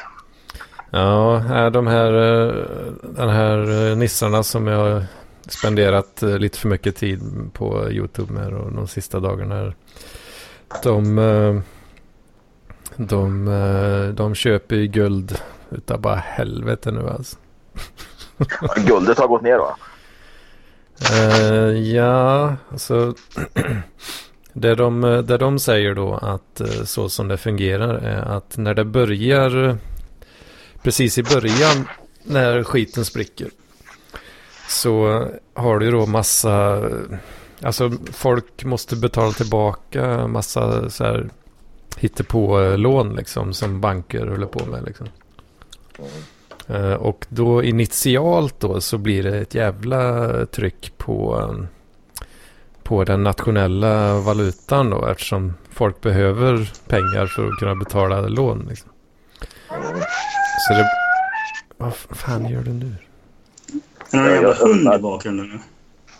Ja, är de här, eh, den här eh, nissarna som jag har spenderat eh, lite för mycket tid på YouTube med och de sista dagarna. Här, de, de, de köper ju guld utav bara helvete nu alltså. Guldet har gått ner va? Eh, ja, alltså det de, det de säger då att eh, så som det fungerar är att när det börjar precis i början när skiten spricker så har du då massa alltså folk måste betala tillbaka massa så här hittepå eh, lån liksom som banker håller på med liksom. Eh, Och då initialt då så blir det ett jävla tryck på, på den nationella valutan då eftersom folk behöver pengar för att kunna betala lån. Liksom. Så det... Vad fan gör du nu? Är det någon jävla hund i bakgrunden nu?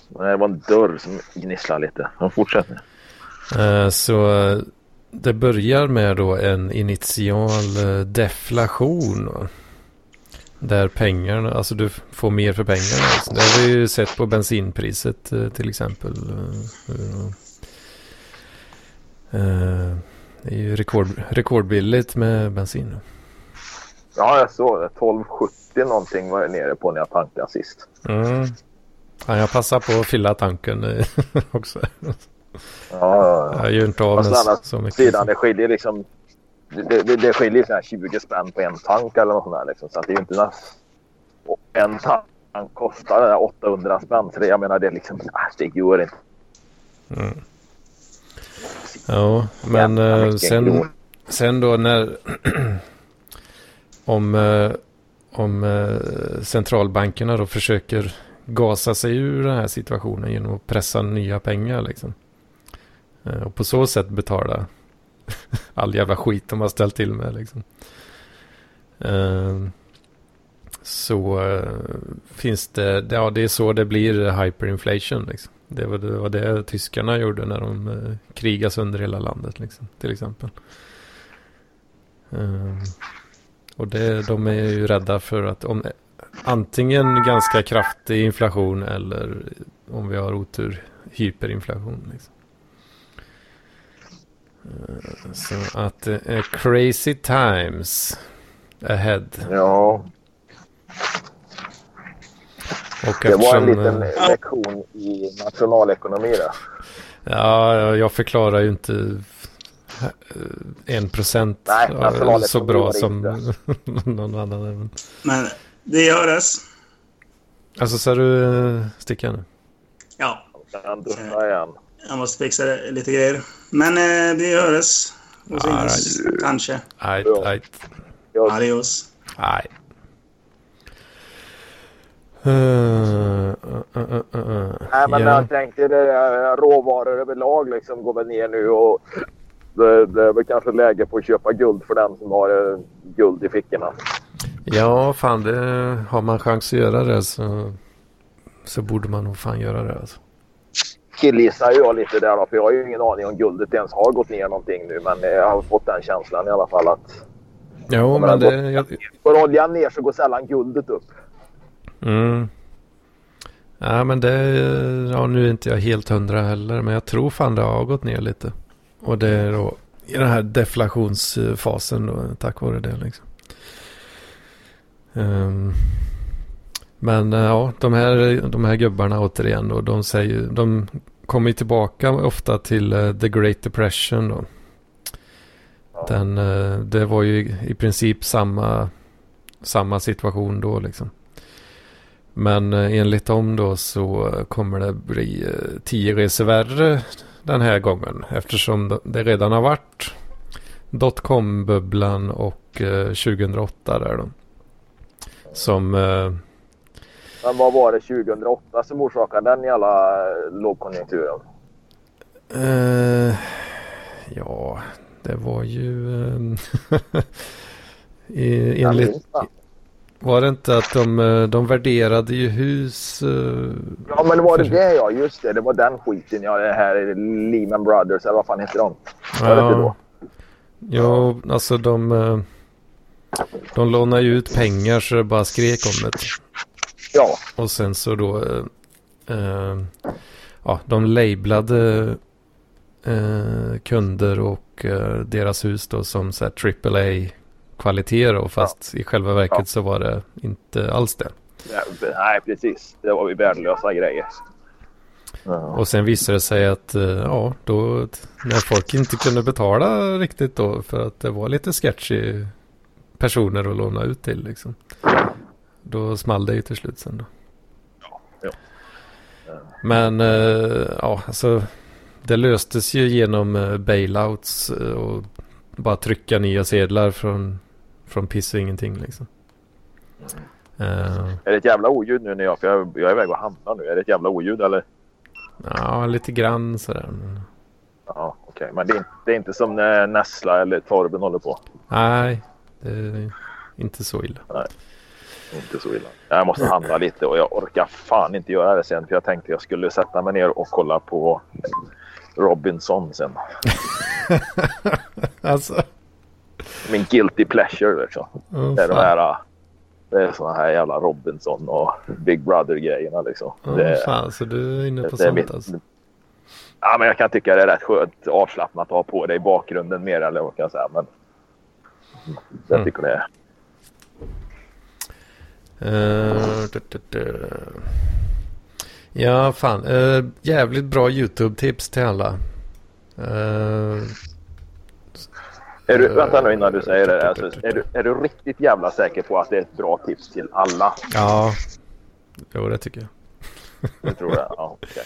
Nej, Det var en dörr som gnisslade lite. Men fortsätt nu. Eh, Så det börjar med då en initial eh, deflation. Där pengarna, alltså du får mer för pengarna. liksom. Det har vi ju sett på bensinpriset eh, till exempel. Eh, Det är ju rekord, rekordbilligt med bensin. Ja, jag såg det. 1270 någonting var jag nere på när jag tankade sist. Mm. Ja, jag passar på att fylla tanken eh, också. Ja, ja, ja. Jag gör inte av andra så mycket. sidan, det skiljer liksom... Det, det, det skiljer så här 20 spänn på en tank eller något sånt där. Liksom. Så att det är inte... Och En tank kostar det där 800 spänn. Så det, jag menar, det är liksom... Äh, det gör inte. Mm. Ja, men mycket sen, sen då när om, eh, om eh, centralbankerna då försöker gasa sig ur den här situationen genom att pressa nya pengar liksom. Och på så sätt betala all jävla skit de har ställt till med liksom. Ehm, så eh, finns det, ja det är så det blir hyperinflation liksom. Det var det, var det tyskarna gjorde när de eh, krigade sönder hela landet liksom, till exempel. Ehm, och det, de är ju rädda för att om antingen ganska kraftig inflation eller om vi har otur hyperinflation. Liksom. Så att det är crazy times ahead. Ja, Och det var en liten eh, lektion i nationalekonomi där. Ja, jag- förklarar ju inte eh, en procent så bra som någon annan. Men- Men det görs. Alltså, så du eh, sticka nu? Ja, Kan duscha igen. Jag måste fixa lite grejer. Men eh, det görs. Och syns, kanske. Nej, Ja. nej, Jag, Adios. nej. Uh, uh, uh, nej, men ja. jag tänkte det, eh, råvaror överlag liksom går väl ner nu och det, det är väl kanske läge på att köpa guld för den som har eh, guld i fickorna. ja, fan det har man chans att göra det så, så borde man nog fan göra det. Alltså. Killgissar jag lite där då, för jag har ju ingen aning om guldet ens har gått ner någonting nu. Men eh, jag har fått den känslan i alla fall att Jo, men det... Jag, går oljan ner så går sällan guldet upp. Mm. Ja men det, ja nu är inte jag helt hundra heller men jag tror fan det har gått ner lite. Och det är då i den här deflationsfasen då tack vare det liksom. Ehm, men eh, ja, de här, de här gubbarna återigen då, de säger, de kommer tillbaka ofta till eh, the great depression då. Den, eh, det var ju i princip samma, samma situation då liksom. Men eh, enligt dem då så kommer det bli tio resor värre den här gången. Eftersom det redan har varit dotcom-bubblan och eh, 2008 där då. Som... Men vad var det 2008 som orsakade den jävla lågkonjunkturen? eh, ja, det var ju... Eh, i, enligt, var det inte att de, eh, de värderade ju hus... Ja men var det för- det ja, just det. Det var den skiten ja. Det här Lehman Brothers eller vad fan heter de? Var det då? Ja, alltså de... De lånade ju ut pengar så det bara skrek om det. Ja. Och sen så då... eh, eh, ja, de lablade eh, kunder och eh, deras hus då som så här AAA kvaliteter och fast i själva verket Ja. så var det inte alls det. Ja, Nej precis. Det var ju värdelösa grejer. Ja. Och sen visade det sig att eh, ja, då när folk inte kunde betala riktigt då för att det var lite sketchy personer att låna ut till liksom. Då small det ju till slut sen då. ja. Men eh, ja, alltså det löstes ju genom eh, bailouts eh, och bara trycka nya sedlar från, från piss och ingenting liksom. Eh, Är det ett jävla oljud nu när jag, för jag, jag är iväg och handlar nu. Är det ett jävla oljud eller? ja, lite grann sådär. Ja, okej. Men det är, inte, det är inte som när Nessla eller Torben håller på. nej, det är inte så illa. Inte så illa. Jag måste handla lite och jag orkar fan inte göra det sen. För jag tänkte jag skulle sätta mig ner och kolla på Robinson sen. Alltså. Min guilty pleasure liksom. Oh, Det är de fan. här, det är såna här jävla Robinson och Big Brother-grejerna liksom. Oh, det, fan, så du är inne på det sånt mitt, alltså. Ja, men jag kan tycka det är rätt skönt avslappnat att ha på det i bakgrunden mer eller vad kan jag säga. Men jag Mm. tycker det är. Eh. Ja, fan. eh, jävligt bra YouTube-tips till alla. Eh, Är du, vänta nu innan du säger det. Alltså, är, du, är du riktigt jävla säker på att det är ett bra tips till alla? ja, jo det tycker jag. Du tror det? Ja, okej.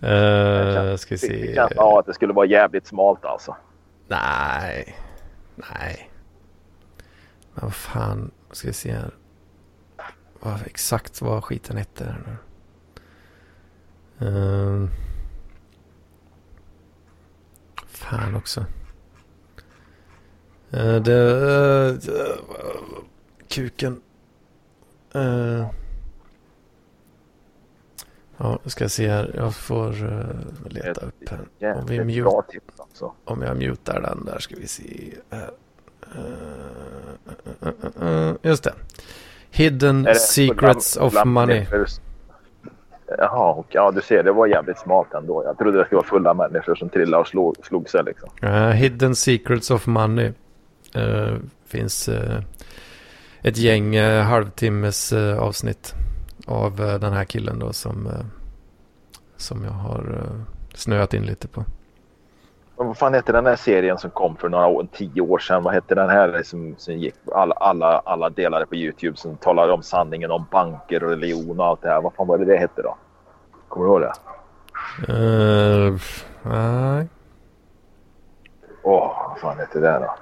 ja. Uh, ska vi se. känslan av att det skulle vara jävligt smalt alltså. Nej. Nej. Men vad fan. Ska vi se här. Vad, exakt vad skiten hette. Ehm. fan också. Uh, det... eh, kuken. Uh, ja, nu ska jag se här. Jag får uh, leta upp här. Om vi mute- om jag mutar den där ska vi se. eh, Just det. Hidden det Secrets of Money. Jaha, och, ja du ser det var jävligt smalt ändå. Jag trodde det skulle vara fulla människor som trillade och slog, slog sig liksom. Eh, Hidden Secrets of Money. Eh, finns eh, ett gäng uh, halvtimmes eh, avsnitt av eh, den här killen då som, eh, som jag har uh, snöat in lite på. Vad fan hette den här serien som kom för några år, tio år sedan? Vad hette den här som, som gick alla, alla, alla delade på Youtube som talade om sanningen om banker och religion och allt det här. Vad fan var det det hette då? Kommer du ihåg det? Eh, Nej. Åh, vad fan heter det då?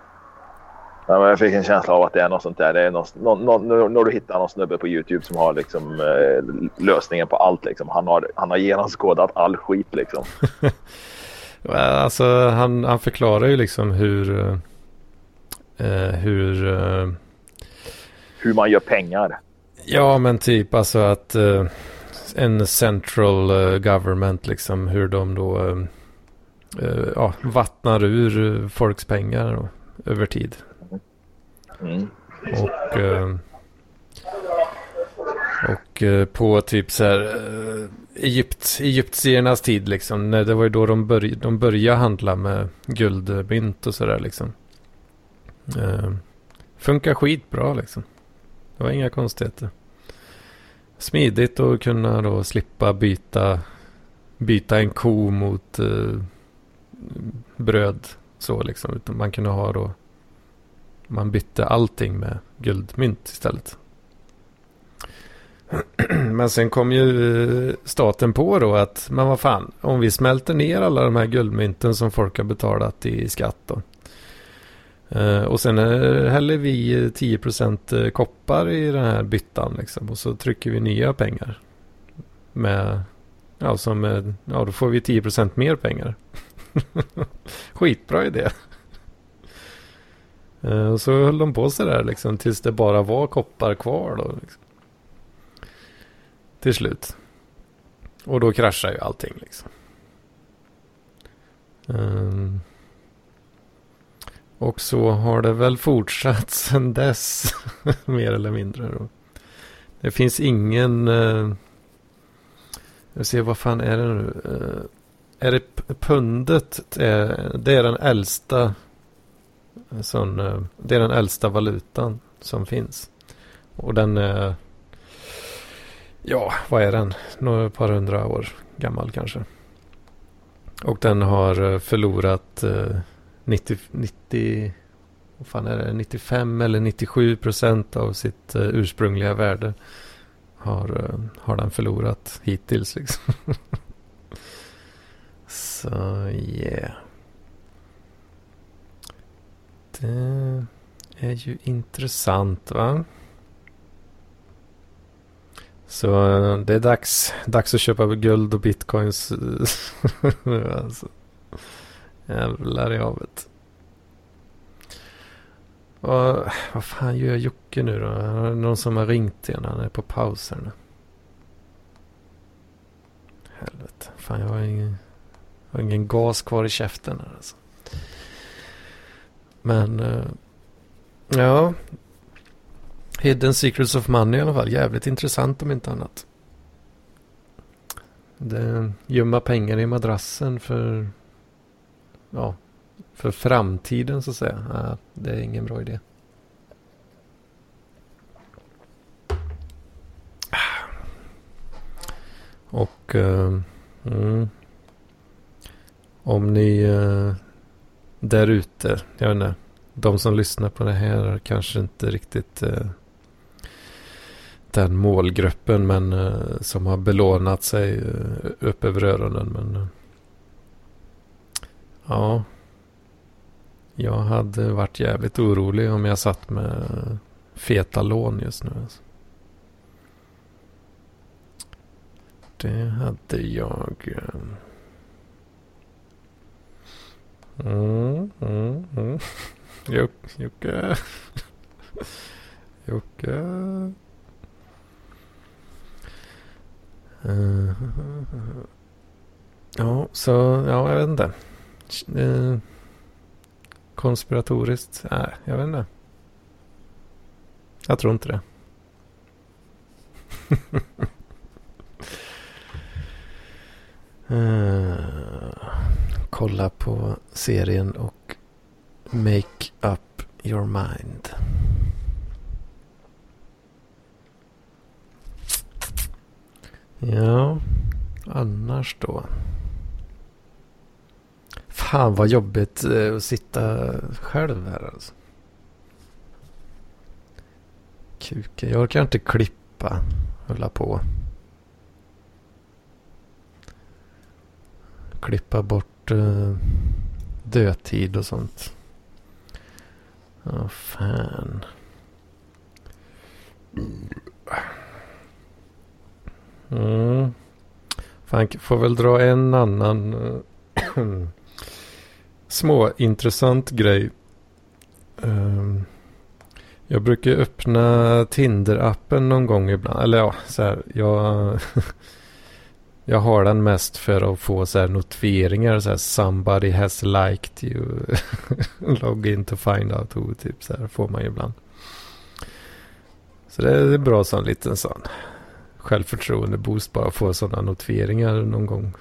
Ja, men jag fick en känsla av att det är något sånt där. Det är någon, någon, någon, när du hittar någon snubbe på Youtube som har liksom, eh, lösningen på allt. Liksom. Han, har, han har genomskådat all skit. Liksom. Alltså han, han förklarar ju liksom hur... eh, hur... eh, Hur man gör pengar. ja men typ alltså att eh, en central eh, government liksom hur de då eh, eh, ja, vattnar ur folks pengar då, över tid. Mm. Och, och eh, på typ så här eh, Egypt, egyptiernas tid liksom. När det var ju då de, börj de började handla med guldmynt och sådär liksom. Eh, funkar skitbra liksom. Det var inga konstigheter. Smidigt att kunna då slippa byta, byta en ko mot eh, bröd så liksom. Utan man kunde ha då man bytte allting med guldmynt istället. Men sen kom ju eh, staten på då att, men vad fan, om vi smälter ner alla de här guldmynten som folk har betalat i skatt då. Eh, och sen eh, häller vi 10% koppar i den här byttan liksom. Och så trycker vi nya pengar. Med, ja, som, ja då får vi 10% mer pengar. Skitbra idé. Och så höll de på sig där liksom tills det bara var koppar kvar då. Liksom. Till slut. Och då kraschar ju allting liksom. Um, och så har det väl fortsatt sedan dess. mer eller mindre då. Det finns ingen... Uh, jag ser vad fan är det nu? Uh, är det pundet? Det är den äldsta eh, sån, uh, det är den äldsta valutan som finns. Och den är Ja, vad är den? Några par hundra år gammal kanske. Och den har eh, förlorat eh, 90, 90 vad fan är det, 95 eller 97 procent av sitt eh, ursprungliga värde. Har, har den förlorat hittills liksom. Så yeah. Det är ju intressant va? Så eh, det är dags, dags att köpa guld och bitcoins. alltså. Jävlar i havet. Och, vad fan gör Jocke nu då? Någon som har ringt igen. Han är på paus här nu. Helvete. Fan jag har ingen, jag har ingen gas kvar i käften här alltså. Men eh, ja, Hidden Secrets of Money i alla fall. Jävligt intressant om inte annat. Det gömma pengar i madrassen för ja, för framtiden så att säga. Ja, det är ingen bra idé. Och uh, mm, om ni uh, där ute, jag vet inte, de som lyssnar på det här kanske inte riktigt uh, den målgruppen men eh, som har belånat sig eh, upp över öronen. Men eh, ja, jag hade varit jävligt orolig om jag satt med feta lån just nu. Alltså. Det hade jag. Mm, mm, mm. Jocke. Jocke. Uh, ja, så ja, jag vet inte. Uh, konspiratoriskt? Nej, jag vet inte. Jag tror inte det. uh, kolla på serien och make up your mind. Ja, annars då. Fan vad jobbigt eh, att sitta själv här alltså. Kuken, jag orkar inte klippa. Hålla på. Klippa bort uh, dödtid och sånt. Åh oh, fan. Mm. Mm. Fan, får väl dra en annan eh, små småintressant grej. Um, jag brukar öppna Tinder-appen någon gång ibland. Eller ja, så här. Jag, jag har den mest för att få så här notifieringar. Så här, Somebody has liked you. Log in to find out who. Typ så här får man ju ibland. Så det är bra sån liten sån självförtroende-boost bara att få sådana notifieringar någon gång.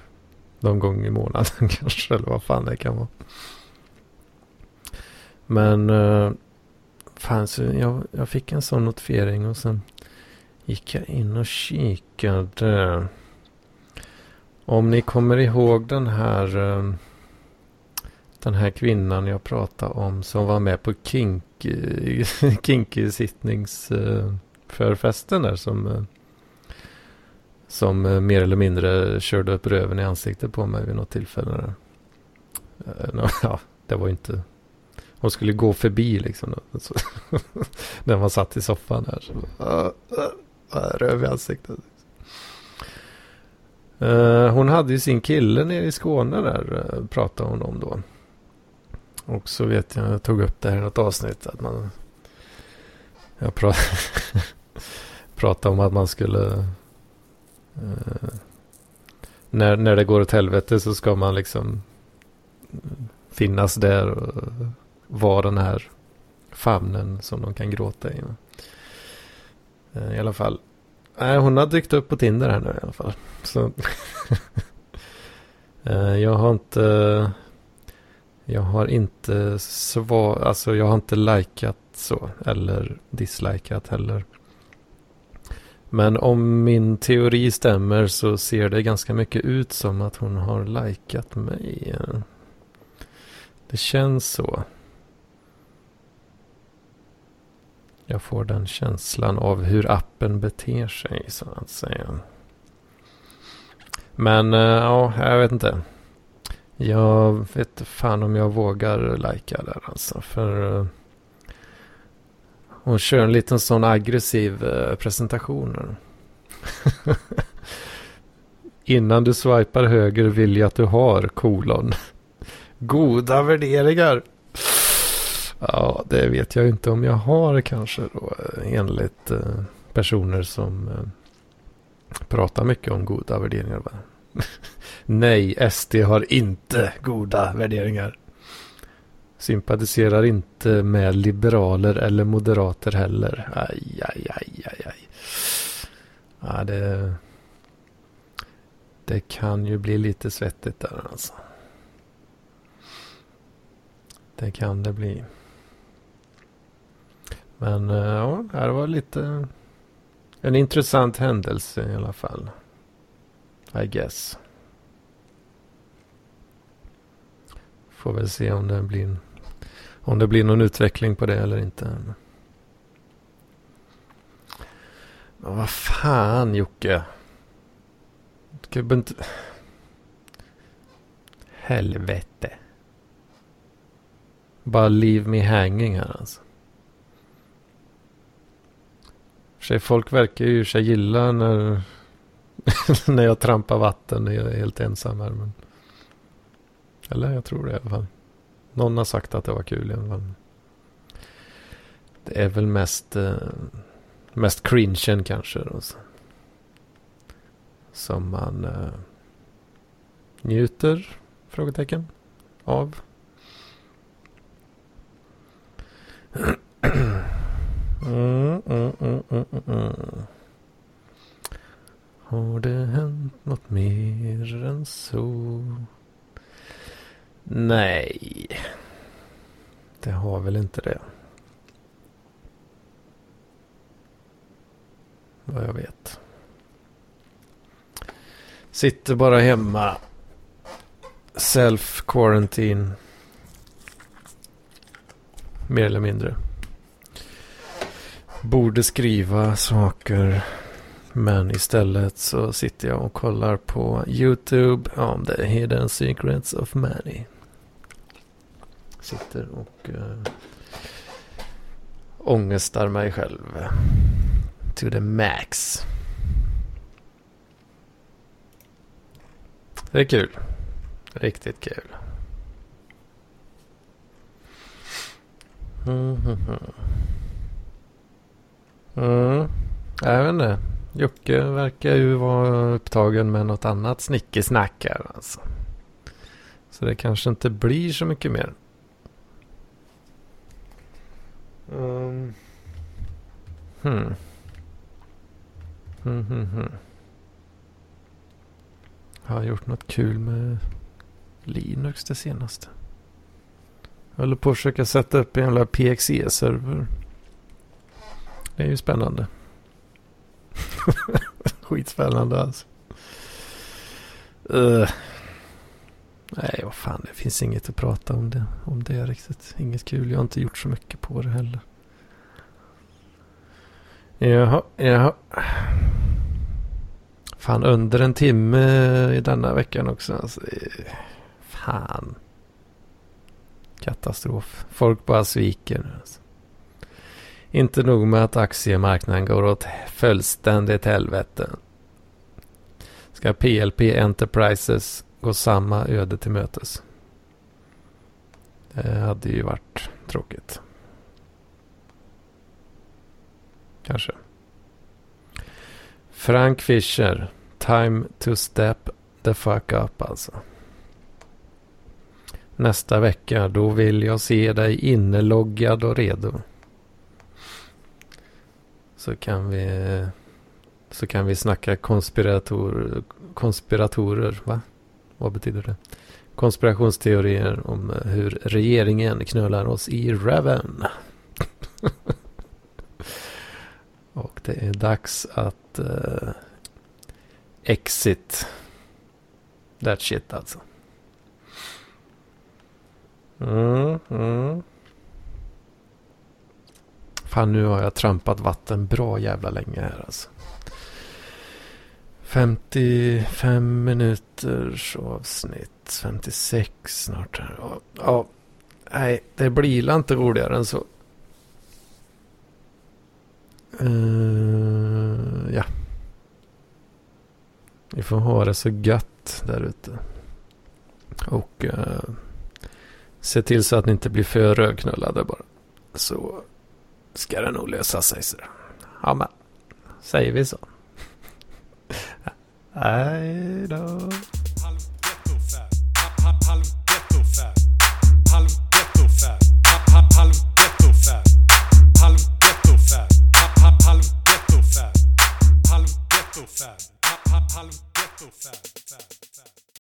Någon gång i månaden kanske, eller vad fan det kan vara. Men uh, fan, så jag, jag fick en sån notifiering och sen gick jag in och kikade. Om ni kommer ihåg den här uh, den här kvinnan jag pratade om som var med på kink, kinky-sittningsförfesten eh, uh, där som som eh, mer eller mindre körde upp röven i ansiktet på mig vid något tillfälle. Eh, ja, det var inte, Hon skulle gå förbi liksom. Så, när man satt i soffan där. Så, uh, röv i ansiktet. Hon hade ju sin kille nere i Skåne där. Pratade hon om då. Och så vet jag, jag tog upp det här i något avsnitt. Att man, jag pra pratade om att man skulle... Eh, när, när det går åt helvete så ska man liksom eh, finnas där och vara den här famnen som de kan gråta i. Eh, I alla fall. Nej, hon har dykt upp på Tinder här nu i alla fall. Så jag har inte jag har inte svar, alltså jag har inte likat så. Eller dislikat heller. Men om min teori stämmer så ser det ganska mycket ut som att hon har likat mig. Det känns så. Jag får den känslan av hur appen beter sig så att säga. Men eh, ja, jag vet inte. Jag vet fan om jag vågar lajka där alltså. För eh, hon kör en liten sån aggressiv uh, presentation. Innan du swipar höger vill jag att du har kolon. Goda värderingar. Ja, det vet jag inte om jag har kanske då enligt uh, personer som pratar mycket om goda värderingar. Nej, SD har inte goda värderingar. Sympatiserar inte med liberaler eller moderater heller. Aj, aj, aj, aj, aj. Ja, det, det kan ju bli lite svettigt där alltså. Det kan det bli. Men eh, ja, det var lite en intressant händelse i alla fall. I guess. Får väl se om det blir, om det blir någon utveckling på det eller inte. Men vad fan Jocke. Du inte... Helvete. Bara leave me hanging här alltså. För sig, folk verkar ju sig gilla när, när jag trampar vatten jag är helt ensam här. Men... Eller jag tror det i alla fall. Någon har sagt att det var kul i alla fall. Det är väl mest, eh, mest cringen kanske. Då, som man eh, njuter, frågetecken, av. Mm, mm, mm, mm, mm. Har det hänt något mer än så? Nej. Det har väl inte det. Vad jag vet. Sitter bara hemma. Self quarantine. Mer eller mindre. Borde skriva saker. Men istället så sitter jag och kollar på YouTube om the hidden secrets of Many. Sitter och uh, ångestar mig själv. To the max. Det är kul. Riktigt kul. Mm, mm, mm. Jag vet inte. Jocke verkar ju vara upptagen med något annat snickesnack här alltså. Så det kanske inte blir så mycket mer. Um. Hmm. Hmm, hmm, hmm. Har jag gjort något kul med Linux det senaste? Jag håller på att försöka sätta upp en jävla PXE-server. Det är ju spännande. Skitspännande alltså. Uh. Nej, vad fan, det finns inget att prata om det, om det riktigt. Inget kul, jag har inte gjort så mycket på det heller. Jaha, jaha. Fan, under en timme i denna veckan också. Alltså, fan. Katastrof. Folk bara sviker nu. Alltså. Inte nog med att aktiemarknaden går åt fullständigt helvete. Ska PLP Enterprises gå samma öde till mötes? Det hade ju varit tråkigt. Kanske. Frank Fischer. Time to step the fuck up alltså. Nästa vecka då vill jag se dig inneloggad och redo. Så kan vi så kan vi snacka konspirator, konspiratorer. Va? Vad betyder det? Konspirationsteorier om eh, hur regeringen knölar oss i röven. Och det är dags att uh, exit that shit alltså. Mm, mm. Fan nu har jag trampat vatten bra jävla länge här alltså. 55 minuters avsnitt. 56 snart här. Ja, ja, nej, det blir inte roligare än så. Uh, ja. Ni får ha det så gött där ute. Och uh, se till så att ni inte blir för rödknullade bara. Så ska det nog lösa sig. Så. Ja men, säger vi så. Nej då.